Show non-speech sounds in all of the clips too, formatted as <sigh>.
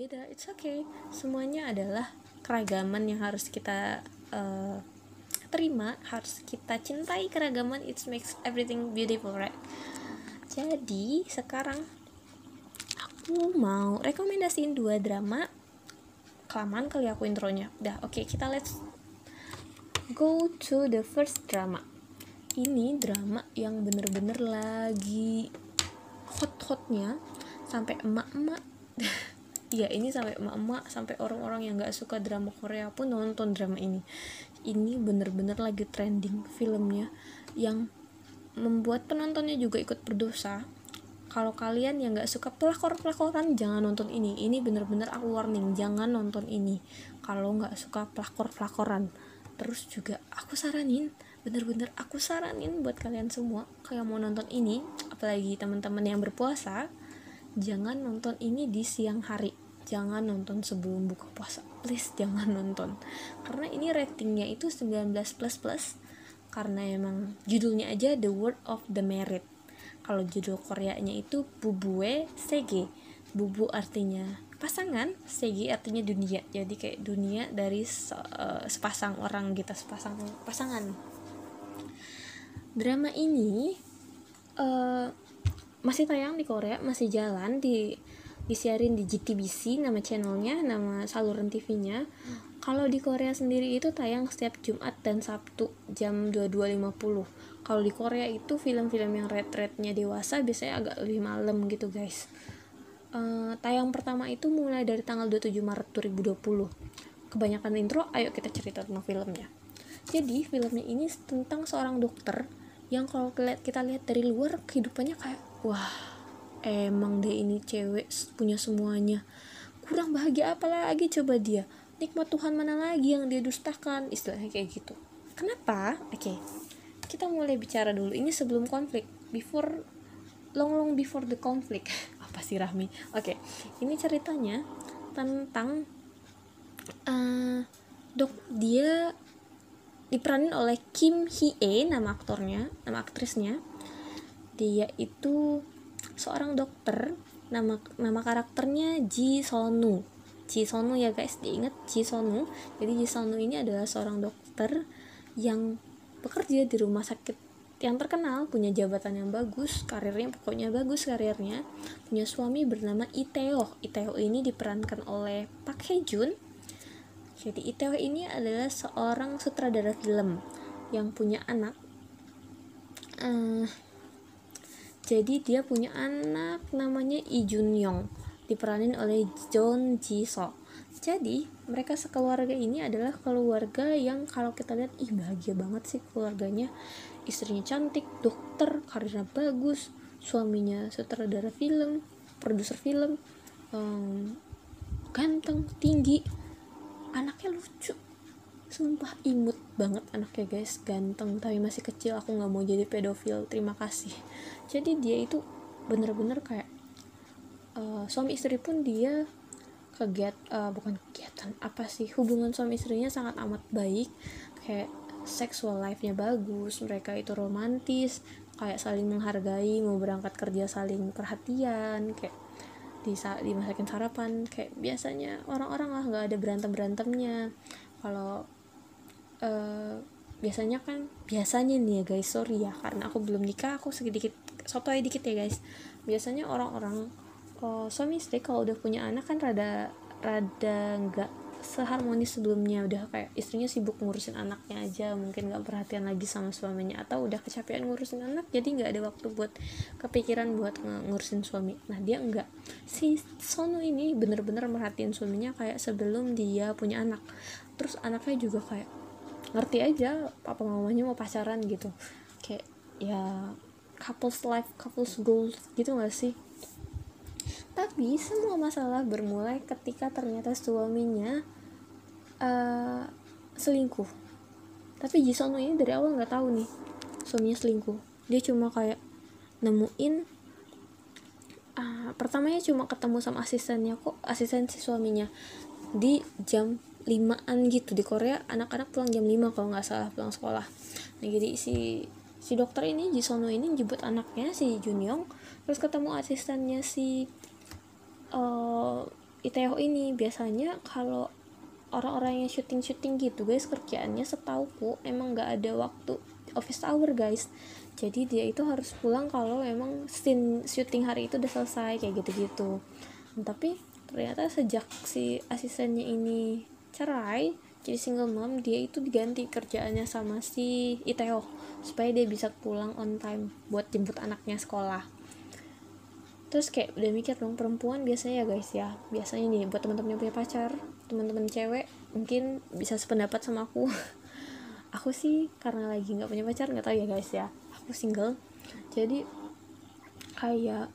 Beda-beda it's okay. Semuanya adalah keragaman yang harus kita uh, terima harus kita cintai keragaman. It makes everything beautiful right? Jadi sekarang aku mau rekomendasiin dua drama. Kelamaan kali aku intronya. Dah oke okay, kita let's go to the first drama. Ini drama yang bener-bener lagi hot-hotnya. Sampai emak-emak <laughs> ya ini sampai emak-emak sampai orang-orang yang nggak suka drama Korea pun nonton drama ini. Ini bener-bener lagi trending filmnya yang membuat penontonnya juga ikut berdosa. Kalau kalian yang nggak suka pelakor-pelakoran jangan nonton ini. Ini bener-bener aku warning jangan nonton ini. Kalau nggak suka pelakor-pelakoran. Terus juga aku saranin bener-bener aku saranin buat kalian semua kayak mau nonton ini apalagi teman-teman yang berpuasa jangan nonton ini di siang hari jangan nonton sebelum buka puasa please jangan nonton. Karena ini ratingnya itu 19 plus plus karena emang judulnya aja The Word of the Merit. Kalau judul Koreanya itu Bubue Sege. Bubu artinya pasangan Sege artinya dunia. Jadi kayak dunia dari se uh, sepasang orang gitu sepasang pasangan. Drama ini uh, masih tayang di Korea masih jalan di disiarin di GTBC nama channelnya nama saluran TV-nya kalau di Korea sendiri itu tayang setiap Jumat dan Sabtu jam 22.50 kalau di Korea itu film-film yang red-rednya dewasa biasanya agak lebih malam gitu guys. Uh, tayang pertama itu mulai dari tanggal 27 Maret 2020 kebanyakan intro ayo kita cerita tentang filmnya. Jadi filmnya ini tentang seorang dokter yang kalau kita lihat dari luar kehidupannya kayak wah emang deh ini cewek punya semuanya. Kurang bahagia apa lagi? Coba dia. Nikmat Tuhan mana lagi yang dia dustakan? Istilahnya kayak gitu. Kenapa? Oke okay. kita mulai bicara dulu. Ini sebelum konflik. Before long long before the conflict. <laughs> Apa sih Rahmi? Oke okay. ini ceritanya tentang uh, dok dia diperanin oleh Kim Hee nama aktornya nama aktrisnya. Dia itu seorang dokter nama nama karakternya Ji Sonu. Ji Sonu ya guys. Diingat Ji Sonu? Jadi Ji Sonu ini adalah seorang dokter yang bekerja di rumah sakit yang terkenal punya jabatan yang bagus karirnya pokoknya bagus karirnya. Punya suami bernama Iteo. Iteo ini diperankan oleh Pak Hye Jun jadi Itaewon ini adalah seorang sutradara film yang punya anak. Uh, jadi dia punya anak namanya Lee Jun Yong, diperanin oleh John Ji So. Jadi mereka sekeluarga ini adalah keluarga yang kalau kita lihat ih bahagia banget sih keluarganya. Istrinya cantik, dokter, karirnya bagus, suaminya sutradara film, produser film, um, ganteng, tinggi anaknya lucu sumpah imut banget anaknya guys. Ganteng tapi masih kecil. Aku nggak mau jadi pedofil. Terima kasih. Jadi dia itu bener-bener kayak uh, suami istri pun dia kegiat uh, bukan kegiatan apa sih hubungan suami istrinya sangat amat baik. Kayak sexual life-nya bagus mereka itu romantis kayak saling menghargai mau berangkat kerja saling perhatian kayak di dimasakin sarapan. Kayak biasanya orang-orang lah nggak ada berantem berantemnya kalau uh, biasanya kan biasanya nih ya guys sorry ya karena aku belum nikah aku sedikit sotoy dikit ya guys. Biasanya orang-orang uh, suami istri kalau udah punya anak kan rada rada nggak seharmonis sebelumnya. Udah kayak istrinya sibuk ngurusin anaknya aja mungkin nggak perhatian lagi sama suaminya atau udah kecapean ngurusin anak jadi nggak ada waktu buat kepikiran buat ngurusin suami. Nah dia enggak si Sono ini bener-bener merhatiin suaminya kayak sebelum dia punya anak. Terus anaknya juga kayak ngerti aja papa mamanya mau pacaran gitu. Kayak ya couples life couples goals gitu gak sih? Tapi semua masalah bermulai ketika ternyata suaminya uh, selingkuh. Tapi Jisono ini dari awal nggak tahu nih suaminya selingkuh. Dia cuma kayak nemuin uh, pertamanya cuma ketemu sama asistennya kok asisten si suaminya di jam limaan gitu. Di Korea anak-anak pulang jam 5 kalau nggak salah pulang sekolah. Nah jadi si si dokter ini Jisono ini jemput anaknya si Junyong terus ketemu asistennya si uh, eh, ITO ini. Biasanya kalau orang-orang yang syuting-syuting gitu guys kerjaannya setauku emang nggak ada waktu office hour guys. Jadi dia itu harus pulang kalau emang scene syuting hari itu udah selesai kayak gitu-gitu. Tapi ternyata sejak si asistennya ini cerai jadi single mom dia itu diganti kerjaannya sama si Iteo supaya dia bisa pulang on time buat jemput anaknya sekolah. Terus kayak udah mikir dong perempuan biasanya ya guys ya biasanya nih buat teman-teman yang punya pacar teman-teman cewek mungkin bisa sependapat sama aku. <laughs> Aku sih karena lagi nggak punya pacar nggak tahu ya guys ya aku single. Jadi kayak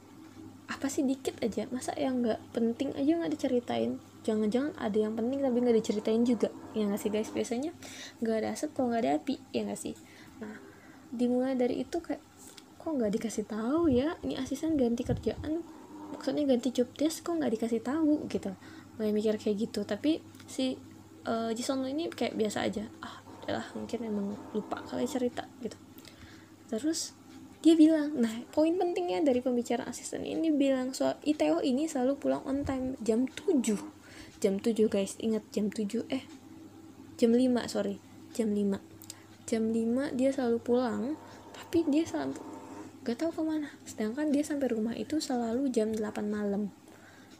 apa sih dikit aja. Masa yang nggak penting aja nggak diceritain? Jangan-jangan ada yang penting tapi nggak diceritain juga. Ya nggak sih guys? Biasanya nggak ada asap kalau nggak ada api. Ya nggak sih? Nah dimulai dari itu kayak kok nggak dikasih tahu ya? Ini asisten ganti kerjaan. Maksudnya ganti job desk kok nggak dikasih tahu? Gitu. Mulai mikir kayak gitu. Tapi si uh, Jisung ini kayak biasa aja. Ah adalah mungkin emang lupa kali cerita. Gitu. Terus dia bilang nah poin pentingnya dari pembicaraan asisten ini bilang soal ITO ini selalu pulang on time jam 7 jam 7 guys ingat jam 7 eh jam 5 sorry jam 5 jam 5 dia selalu pulang tapi dia selalu gak tahu ke mana. Sedangkan dia sampai rumah itu selalu jam 8 malam.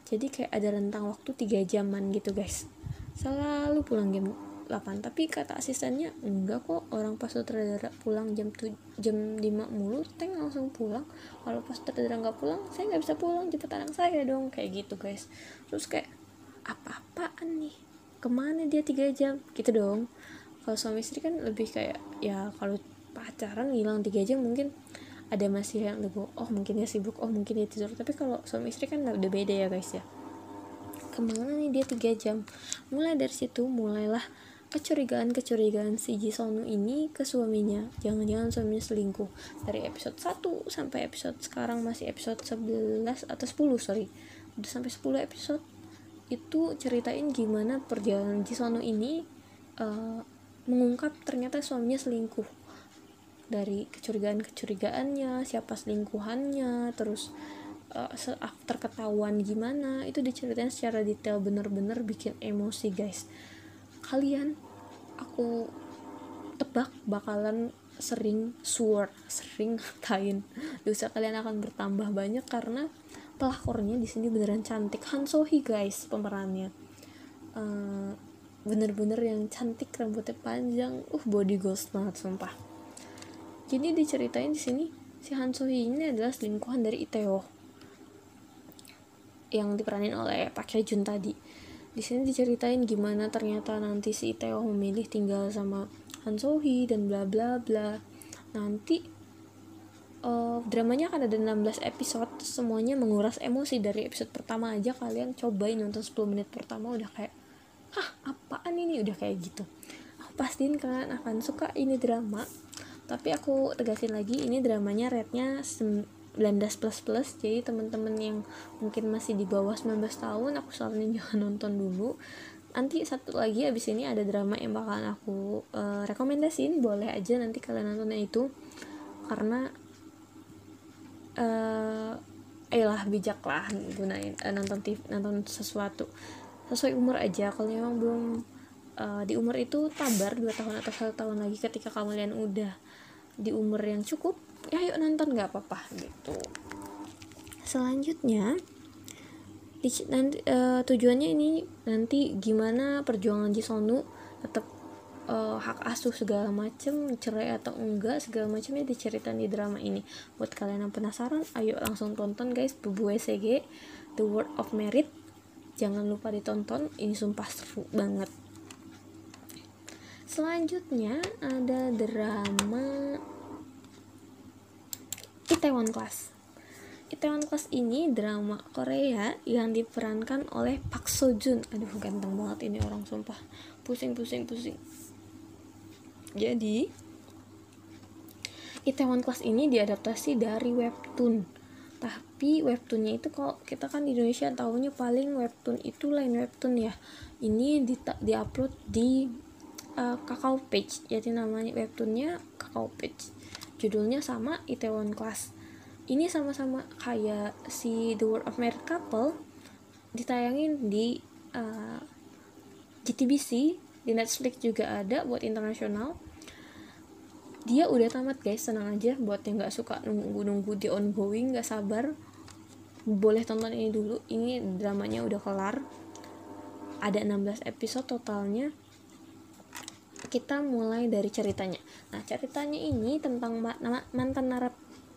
Jadi kayak ada rentang waktu 3 jaman gitu guys. Selalu pulang jam 8 tapi kata asistennya enggak kok orang pas sutradara pulang jam tu, jam 5 mulu tank langsung pulang. Kalau pas sutradara nggak pulang saya nggak bisa pulang jemput anak saya dong. Kayak gitu guys. Terus kayak apa-apaan nih? Ke mana dia tiga jam? Gitu dong. Kalau suami istri kan lebih kayak ya kalau pacaran hilang tiga jam mungkin ada masih yang lebih oh mungkin dia sibuk oh mungkin dia tidur. Tapi kalau suami istri kan udah beda ya guys ya. Ke mana nih dia tiga jam? Mulai dari situ mulailah kecurigaan-kecurigaan si Jisonu ini ke suaminya. Jangan-jangan suaminya selingkuh. Dari episode 1 sampai episode sekarang masih episode 11 atau 10 sorry. Udah sampai 10 episode. Itu ceritain gimana perjalanan Jisonu ini uh, mengungkap ternyata suaminya selingkuh. Dari kecurigaan-kecurigaannya siapa selingkuhannya terus uh, after gimana itu diceritain secara detail bener-bener bikin emosi guys kalian aku tebak bakalan sering suar sering <laughs> ngatain dosa kalian akan bertambah banyak karena pelakornya di sini beneran cantik. Han Sohee guys pemerannya. Uh, bener-bener yang cantik rambutnya panjang. Uh body goals banget sumpah. Jadi diceritain di sini si Han So Hee ini adalah selingkuhan dari Iteo yang diperanin oleh Pak Jun tadi di sini diceritain gimana ternyata nanti si Iteo memilih tinggal sama Han So Hee dan bla bla bla. Nanti uh, dramanya akan ada 16 episode semuanya menguras emosi. Dari episode pertama aja kalian cobain nonton 10 menit pertama udah kayak hah apaan ini? Udah kayak gitu. Aku pastiin kalian akan suka ini drama. Tapi aku tegasin lagi ini dramanya rate-nya 19 plus plus jadi teman-teman yang mungkin masih di bawah 19 tahun aku saranin <laughs> jangan nonton dulu. Nanti satu lagi abis ini ada drama yang bakalan aku uh, rekomendasiin boleh aja nanti kalian nontonnya itu. Karena uh, ayolah bijak lah gunain uh, nonton TV, nonton sesuatu sesuai umur aja. Kalau memang belum uh, di umur itu tabar dua tahun atau satu tahun lagi ketika kalian udah di umur yang cukup ya yuk nonton nggak apa-apa gitu. Selanjutnya di, nanti uh, tujuannya ini nanti gimana perjuangan Jisonu tetap uh, hak asuh segala macem cerai atau enggak segala macamnya diceritain di drama ini. Buat kalian yang penasaran ayo langsung tonton guys. Bubu SG The Word of Merit. Jangan lupa ditonton ini sumpah seru banget. Selanjutnya ada drama Itaewon Class. Itaewon Class ini drama Korea yang diperankan oleh Park Seo Joon aduh ganteng banget ini orang sumpah. Pusing pusing pusing. Jadi Itaewon Class ini diadaptasi dari webtoon. Tapi webtoonnya itu kalau kita kan di Indonesia tahunya paling webtoon itu lain webtoon ya. Ini di diupload di uh, Kakao Page. Jadi namanya webtoonnya Kakao Page judulnya sama Itaewon Class. Ini sama-sama kayak si The World of Married Couple ditayangin di uh, GTBC di Netflix juga ada buat internasional. Dia udah tamat guys senang aja buat yang nggak suka nunggu-nunggu di ongoing nggak sabar. Boleh tonton ini dulu. Ini dramanya udah kelar. Ada 16 episode totalnya kita mulai dari ceritanya. Nah ceritanya ini tentang mantan narap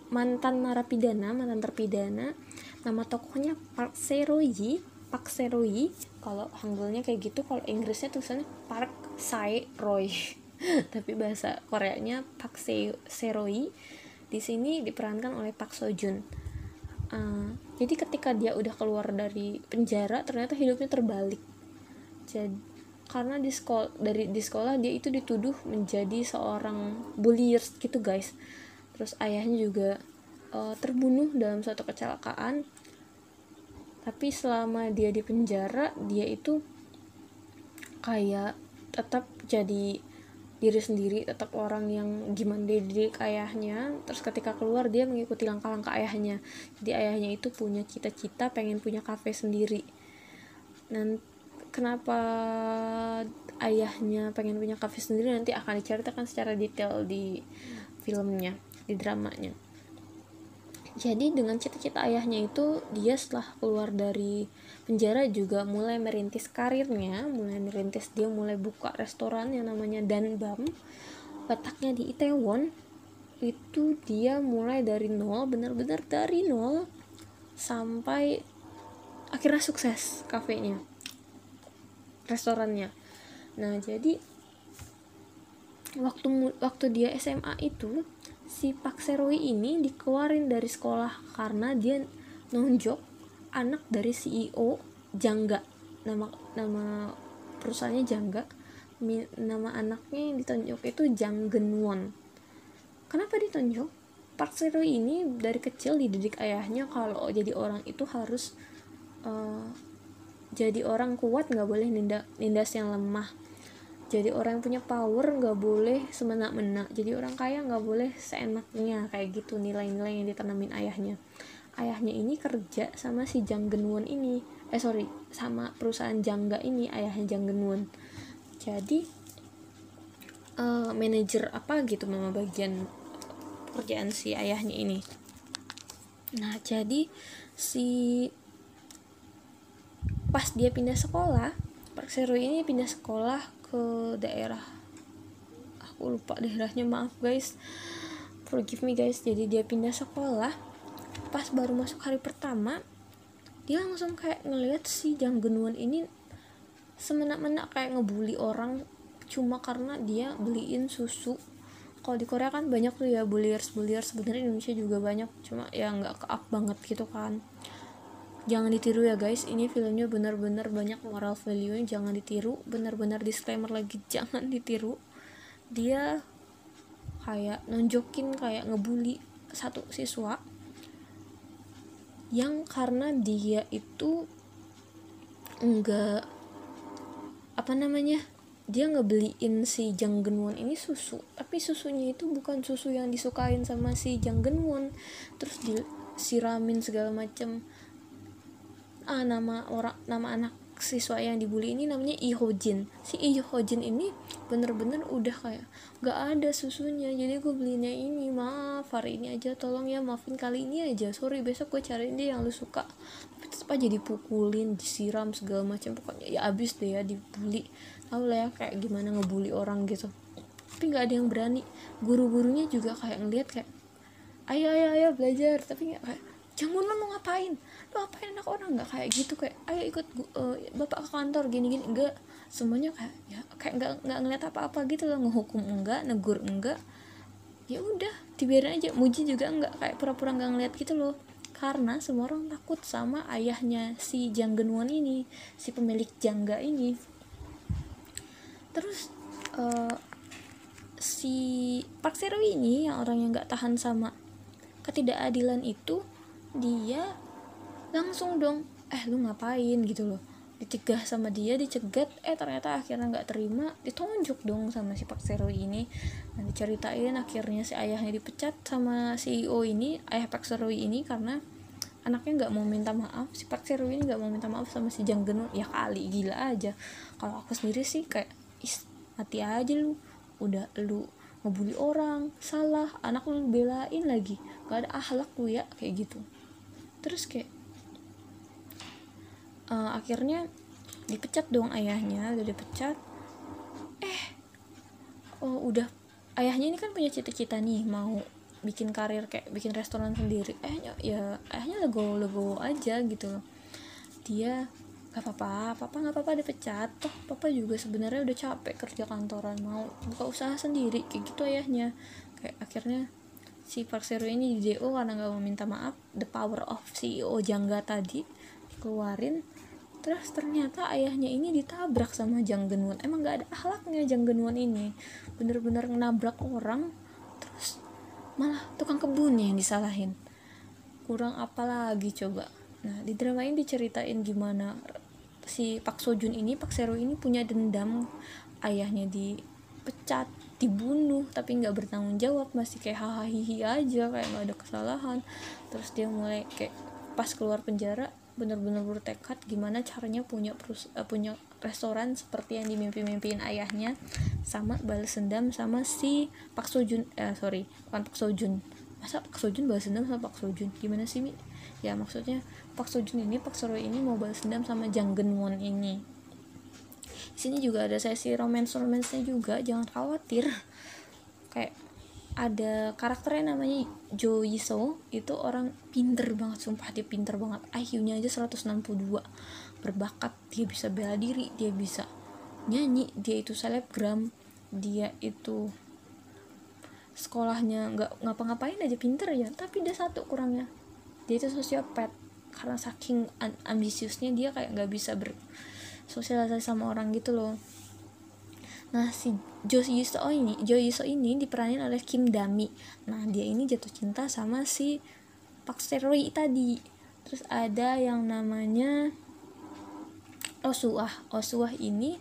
mantan narapidana mantan terpidana. Nama tokohnya Park Seroyi Park Seroyi kalau hanggulnya kayak gitu kalau Inggrisnya tulisannya Park Sae Roy <laughs> tapi bahasa Koreanya Park Se Seroyi di sini diperankan oleh Park Seo Joon uh, jadi ketika dia udah keluar dari penjara ternyata hidupnya terbalik. Jadi karena di sekolah dari di sekolah dia itu dituduh menjadi seorang bulliers gitu guys. Terus ayahnya juga uh, terbunuh dalam suatu kecelakaan. Tapi selama dia di penjara dia itu kayak tetap jadi diri sendiri tetap orang yang gimana dididik ayahnya. Terus ketika keluar dia mengikuti langkah-langkah ayahnya. Jadi ayahnya itu punya cita-cita pengen punya kafe sendiri. Dan kenapa ayahnya pengen punya kafe sendiri nanti akan diceritakan secara detail di filmnya di dramanya. Jadi dengan cita-cita ayahnya itu dia setelah keluar dari penjara juga mulai merintis karirnya mulai merintis dia mulai buka restoran yang namanya Danbam letaknya di Itaewon. Itu dia mulai dari nol benar-benar dari nol sampai akhirnya sukses kafenya restorannya. Nah jadi waktu waktu dia SMA itu si Pak Seroi ini dikeluarin dari sekolah karena dia nunjuk anak dari CEO Jangga. Nama nama perusahaannya Jangga. Nama anaknya yang ditunjuk itu Jang Genwon kenapa ditunjuk Park Seroi ini dari kecil dididik ayahnya kalau jadi orang itu harus uh, jadi orang kuat nggak boleh ninda, nindas yang lemah. Jadi orang yang punya power nggak boleh semena-mena. Jadi orang kaya nggak boleh seenaknya kayak gitu nilai-nilai yang ditanamin ayahnya. Ayahnya ini kerja sama si Jang Genwon ini. Eh sorry sama perusahaan Jangga ini ayahnya Jang Genwon. Jadi uh, manajer apa gitu mama bagian pekerjaan si ayahnya ini. Nah jadi si pas dia pindah sekolah Park Seru ini pindah sekolah ke daerah aku lupa daerahnya maaf guys forgive me guys jadi dia pindah sekolah. Pas baru masuk hari pertama dia langsung kayak ngeliat si Jang Genuan ini semena-mena kayak ngebully orang cuma karena dia beliin susu. Kalau di Korea kan banyak tuh ya bulliers sebenarnya Indonesia juga banyak cuma ya nggak ke up banget gitu kan jangan ditiru ya guys. Ini filmnya benar-benar banyak moral value nya jangan ditiru. Benar-benar disclaimer lagi. <laughs> Jangan ditiru. Dia kayak nunjukin kayak ngebully satu siswa yang karena dia itu enggak apa namanya dia ngebeliin si Jang Genwon ini susu. Tapi susunya itu bukan susu yang disukain sama si Jang Genwon terus disiramin segala macam ah, nama orang nama anak siswa yang dibully ini namanya Ihojin. Si Ihojin ini bener-bener udah kayak gak ada susunya. Jadi gue belinya ini maaf hari ini aja tolong ya maafin kali ini aja. Sorry besok gue cariin dia yang lu suka. Tapi tetap aja dipukulin disiram segala macam. Pokoknya ya abis deh ya dibully. Tau lah ya kayak gimana ngebully orang gitu. Tapi nggak ada yang berani. Guru-gurunya juga kayak ngeliat kayak ayo ayo ayo belajar. Tapi nggak kayak jangan lu mau ngapain? Lu ngapain anak orang? Nggak kayak gitu kayak ayo ikut uh, bapak ke kantor gini gini enggak semuanya kayak ya kayak nggak nggak ngeliat apa-apa gitu loh. Ngehukum enggak negur enggak ya udah dibiarin aja. Muji juga enggak kayak pura-pura nggak ngeliat gitu loh. Karena semua orang takut sama ayahnya si Janggenwon ini si pemilik jangga ini. Terus uh, si Park Sero ini yang orang yang nggak tahan sama ketidakadilan itu dia langsung dong eh lu ngapain? gitu loh. Dicegah sama dia dicegat eh ternyata akhirnya nggak terima ditunjuk dong sama si Pak Serowi ini. Dan diceritain akhirnya si ayahnya dipecat sama CEO ini ayah Pak Serowi ini karena anaknya nggak mau minta maaf. Si Pak Serowi ini nggak mau minta maaf sama si Jang Genun ya kali gila aja. Kalau aku sendiri sih kayak is hati aja lu. Udah lu ngebully orang salah anak lu belain lagi. Gak ada akhlak lu ya kayak gitu terus kayak uh, akhirnya dipecat dong ayahnya udah dipecat. Eh oh udah ayahnya ini kan punya cita-cita nih mau bikin karir kayak bikin restoran sendiri. Eh ya ayahnya lego lego aja gitu loh. Dia gak apa-apa papa gak apa-apa dipecat. Toh papa juga sebenarnya udah capek kerja kantoran mau buka usaha sendiri kayak gitu ayahnya. Kayak akhirnya si Park Sero ini di DO karena gak mau minta maaf the power of CEO Jangga tadi keluarin terus ternyata ayahnya ini ditabrak sama Jang Genwon. Emang gak ada akhlaknya Jang Genwon ini. Bener-bener nabrak orang terus malah tukang kebunnya yang disalahin. Kurang apa lagi coba? Nah di drama ini diceritain gimana si Pak Sojun ini Pak Sero ini punya dendam ayahnya dipecat dibunuh tapi nggak bertanggung jawab masih kayak hahaha aja kayak nggak ada kesalahan. Terus dia mulai kayak pas keluar penjara bener-bener bertekad gimana caranya punya perus uh, punya restoran seperti yang dimimpi-mimpiin ayahnya sama balas dendam sama si Pak Sojun eh sorry bukan Pak Sojun. Masa Pak Sojun balas dendam sama Pak Sojun? Gimana sih mi? Ya maksudnya Pak Sojun ini Pak Soro ini mau balas dendam sama Jang Genwon ini sini juga ada sesi romance romance nya juga jangan khawatir. Kayak ada karakternya namanya Jo Yiso itu orang pinter banget sumpah dia pinter banget. IQ-nya aja 162 berbakat dia bisa bela diri dia bisa nyanyi dia itu selebgram dia itu sekolahnya nggak ngapa-ngapain aja pinter ya tapi dia satu kurangnya. Dia itu sosiopat karena saking ambisiusnya dia kayak nggak bisa bersosialisasi sama orang gitu loh Nah si Jo Yiso ini, Jo Yiso ini diperanin oleh Kim Dami. Nah dia ini jatuh cinta sama si Park Seroi tadi. Terus ada yang namanya Osuah. Osuah ini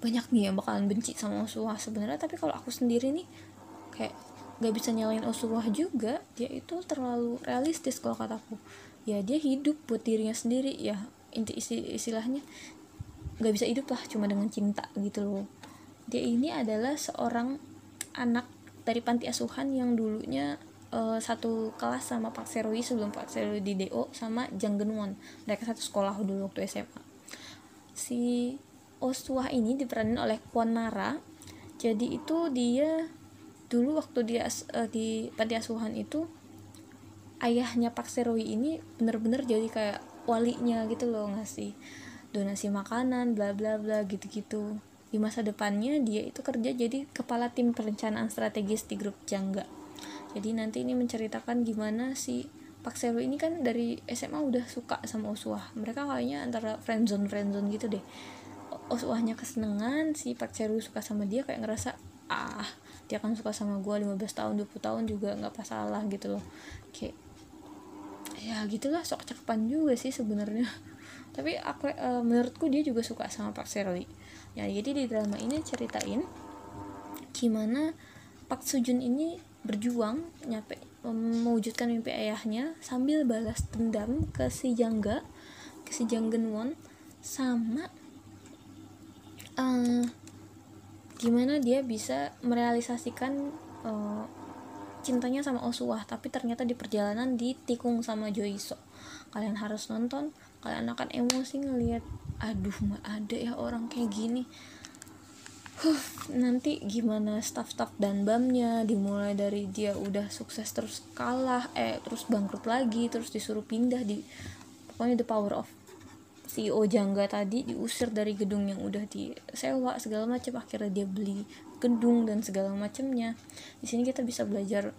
banyak nih yang bakalan benci sama Osuah sebenarnya. Tapi kalau aku sendiri nih kayak gak bisa nyalain Osuah juga. Dia itu terlalu realistis kalau kataku. Ya dia hidup buat dirinya sendiri ya inti istilahnya nggak bisa hidup lah cuma dengan cinta gitu loh. Dia ini adalah seorang anak dari panti asuhan yang dulunya uh, satu kelas sama Pak Serwi sebelum Pak Serwi di DO sama Jang Genwon. Mereka satu sekolah dulu waktu SMA si Oswah ini diperanin oleh Kwon Nara. Jadi itu dia dulu waktu dia uh, di panti asuhan itu ayahnya Pak Serwi ini bener-bener jadi kayak walinya gitu loh ngasih donasi makanan bla bla bla gitu-gitu. Di masa depannya dia itu kerja jadi kepala tim perencanaan strategis di grup Jangga. Jadi nanti ini menceritakan gimana si Pak Seru ini kan dari SMA udah suka sama Uswah. Mereka kayaknya antara friendzone friendzone gitu deh. Uswahnya kesenangan si Pak Seru suka sama dia kayak ngerasa ah dia kan suka sama gue 15 tahun 20 tahun juga nggak masalah gitu loh. Kayak ya gitulah sok cakepan juga sih sebenarnya. <laughs> Tapi aku uh, menurutku dia juga suka sama Pak Serli. Ya jadi di drama ini ceritain gimana Pak Sujun ini berjuang nyampe mewujudkan mimpi ayahnya sambil balas dendam ke si Jangga ke si Jang Genwon sama uh, gimana dia bisa merealisasikan uh, cintanya sama Osuah tapi ternyata di perjalanan ditikung sama Joiso kalian harus nonton kalian akan emosi ngelihat aduh mah ada ya orang kayak gini. Huh, nanti gimana staff-staff dan bamnya? Dimulai dari dia udah sukses terus kalah eh terus bangkrut lagi terus disuruh pindah di pokoknya the power of CEO Jangga tadi diusir dari gedung yang udah disewa segala macam akhirnya dia beli gedung dan segala macamnya. Di sini kita bisa belajar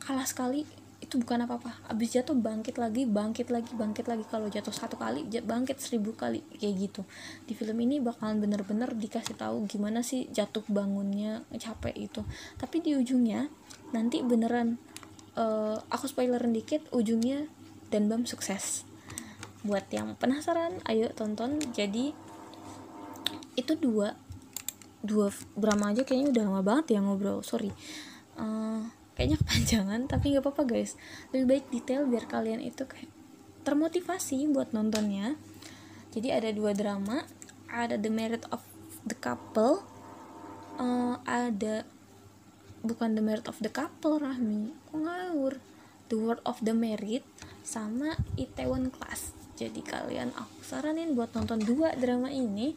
kalah sekali itu bukan apa-apa. Abis jatuh bangkit lagi bangkit lagi bangkit lagi. Kalau jatuh satu kali bangkit seribu kali kayak gitu. Di film ini bakalan bener-bener dikasih tahu gimana sih jatuh bangunnya capek itu. Tapi di ujungnya nanti beneran uh, aku spoilerin dikit ujungnya dan bam sukses. Buat yang penasaran ayo tonton. Jadi itu dua dua drama aja kayaknya udah lama banget ya ngobrol sorry. Uh, kayaknya kepanjangan <laughs> tapi nggak apa-apa guys. Lebih baik detail biar kalian itu kayak termotivasi buat nontonnya. Jadi ada dua drama ada The Merit of the Couple uh, ada bukan The Merit of the Couple Rahmi kok ngawur? The Word of the Merit sama Itaewon Class. Jadi kalian aku saranin buat nonton dua drama ini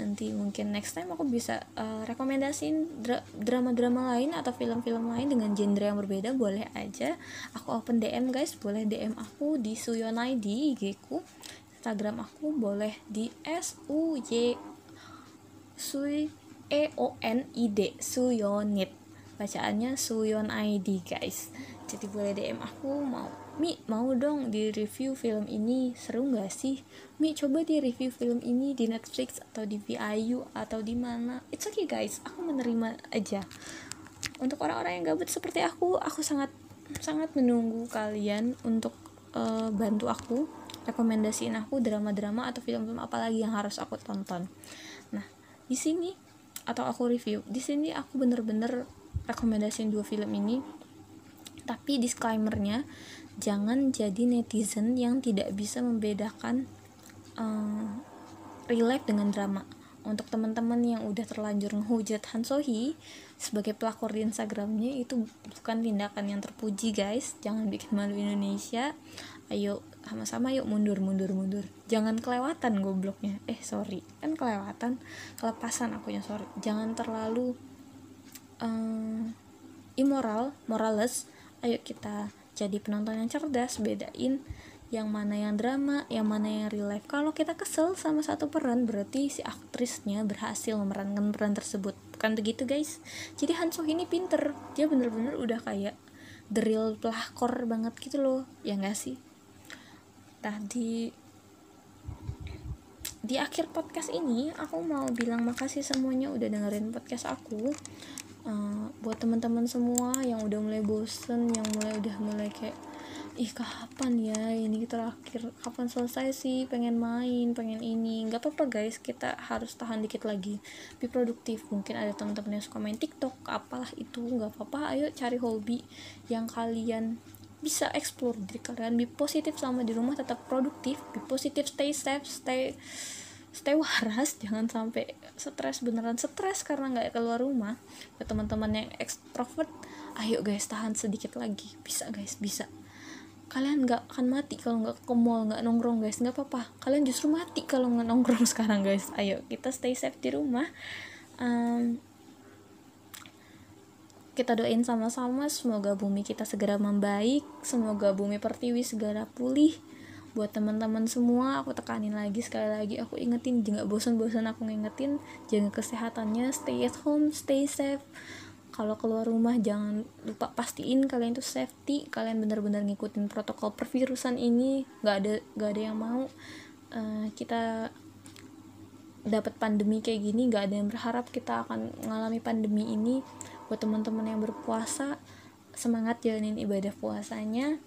nanti mungkin next time aku bisa uh, rekomendasiin drama-drama lain atau film-film lain dengan genre yang berbeda boleh aja. Aku open DM guys. Boleh DM aku di Suyonai di IG ku. Instagram aku boleh di S U Y Suy E O N I D Suyonit. Bacaannya Suyon ID guys. Jadi boleh DM aku mau Mi mau dong di review film ini. Seru nggak sih? Mi coba di review film ini di Netflix atau di VIU atau di mana. It's okay guys. Aku menerima aja. Untuk orang-orang yang gabut seperti aku aku sangat sangat menunggu kalian untuk uh, bantu aku rekomendasiin aku drama-drama atau film-film apa lagi yang harus aku tonton. Nah di sini atau aku review di sini aku bener-bener rekomendasiin dua film ini. Tapi disclaimernya jangan jadi netizen yang tidak bisa membedakan uh, real life dengan drama. Untuk teman-teman yang udah terlanjur ngehujat Han Sohee sebagai pelakor di Instagramnya itu bukan tindakan yang terpuji guys. Jangan bikin malu Indonesia. Ayo sama-sama yuk mundur mundur mundur. Jangan kelewatan gobloknya. Eh sorry. Kan kelewatan. Kelepasan akunya sorry. Jangan terlalu uh, immoral morales. Ayo kita jadi penonton yang cerdas bedain yang mana yang drama, yang mana yang real life. Kalau kita kesel sama satu peran, berarti si aktrisnya berhasil memerankan peran tersebut. Bukan begitu guys. Jadi Han So ini pinter. Dia bener-bener udah kayak the real pelakor banget gitu loh. Ya gak sih? Tadi di akhir podcast ini aku mau bilang makasih semuanya udah dengerin podcast aku uh, buat teman-teman semua yang udah mulai bosen yang mulai udah mulai kayak ih kapan ya ini terakhir? Kapan selesai sih? Pengen main pengen ini. Nggak apa-apa guys. Kita harus tahan dikit lagi. Be produktif mungkin ada teman-teman yang suka main tiktok apalah itu. Nggak apa-apa. Ayo cari hobi yang kalian bisa explore. Diri kalian be positif sama di rumah tetap produktif. Be positif stay safe stay stay waras jangan sampai stres beneran stres karena nggak keluar rumah. Buat teman-teman yang ekstrovert ayo guys tahan sedikit lagi. Bisa guys bisa. Kalian nggak akan mati kalau nggak ke mall nggak nongkrong guys. Nggak apa-apa. Kalian justru mati kalau nggak nongkrong <laughs> sekarang guys. Ayo kita stay safe di rumah. Um, kita doain sama-sama. Semoga bumi kita segera membaik. Semoga bumi pertiwi segera pulih buat teman-teman semua aku tekanin lagi sekali lagi aku ingetin. Jangan bosan-bosan aku ngingetin. Jaga kesehatannya stay at home stay safe. Kalau keluar rumah jangan lupa pastiin kalian itu safety. Kalian benar-benar ngikutin protokol pervirusan ini. Nggak ada nggak ada yang mau uh, kita dapat pandemi kayak gini. Nggak ada yang berharap kita akan mengalami pandemi ini. Buat teman-teman yang berpuasa semangat jalanin ibadah puasanya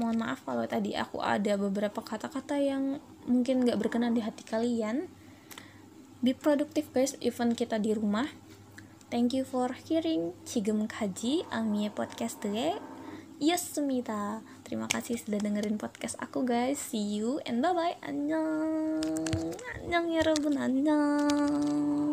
mohon maaf kalau tadi aku ada beberapa kata-kata yang mungkin gak berkenan di hati kalian. Be productive guys even kita di rumah. Thank you for hearing. Cigem Kaji Amie podcast today Yasmita terima kasih sudah dengerin podcast aku guys. See you and bye bye annyeong. Annyeong ya rabun annyeong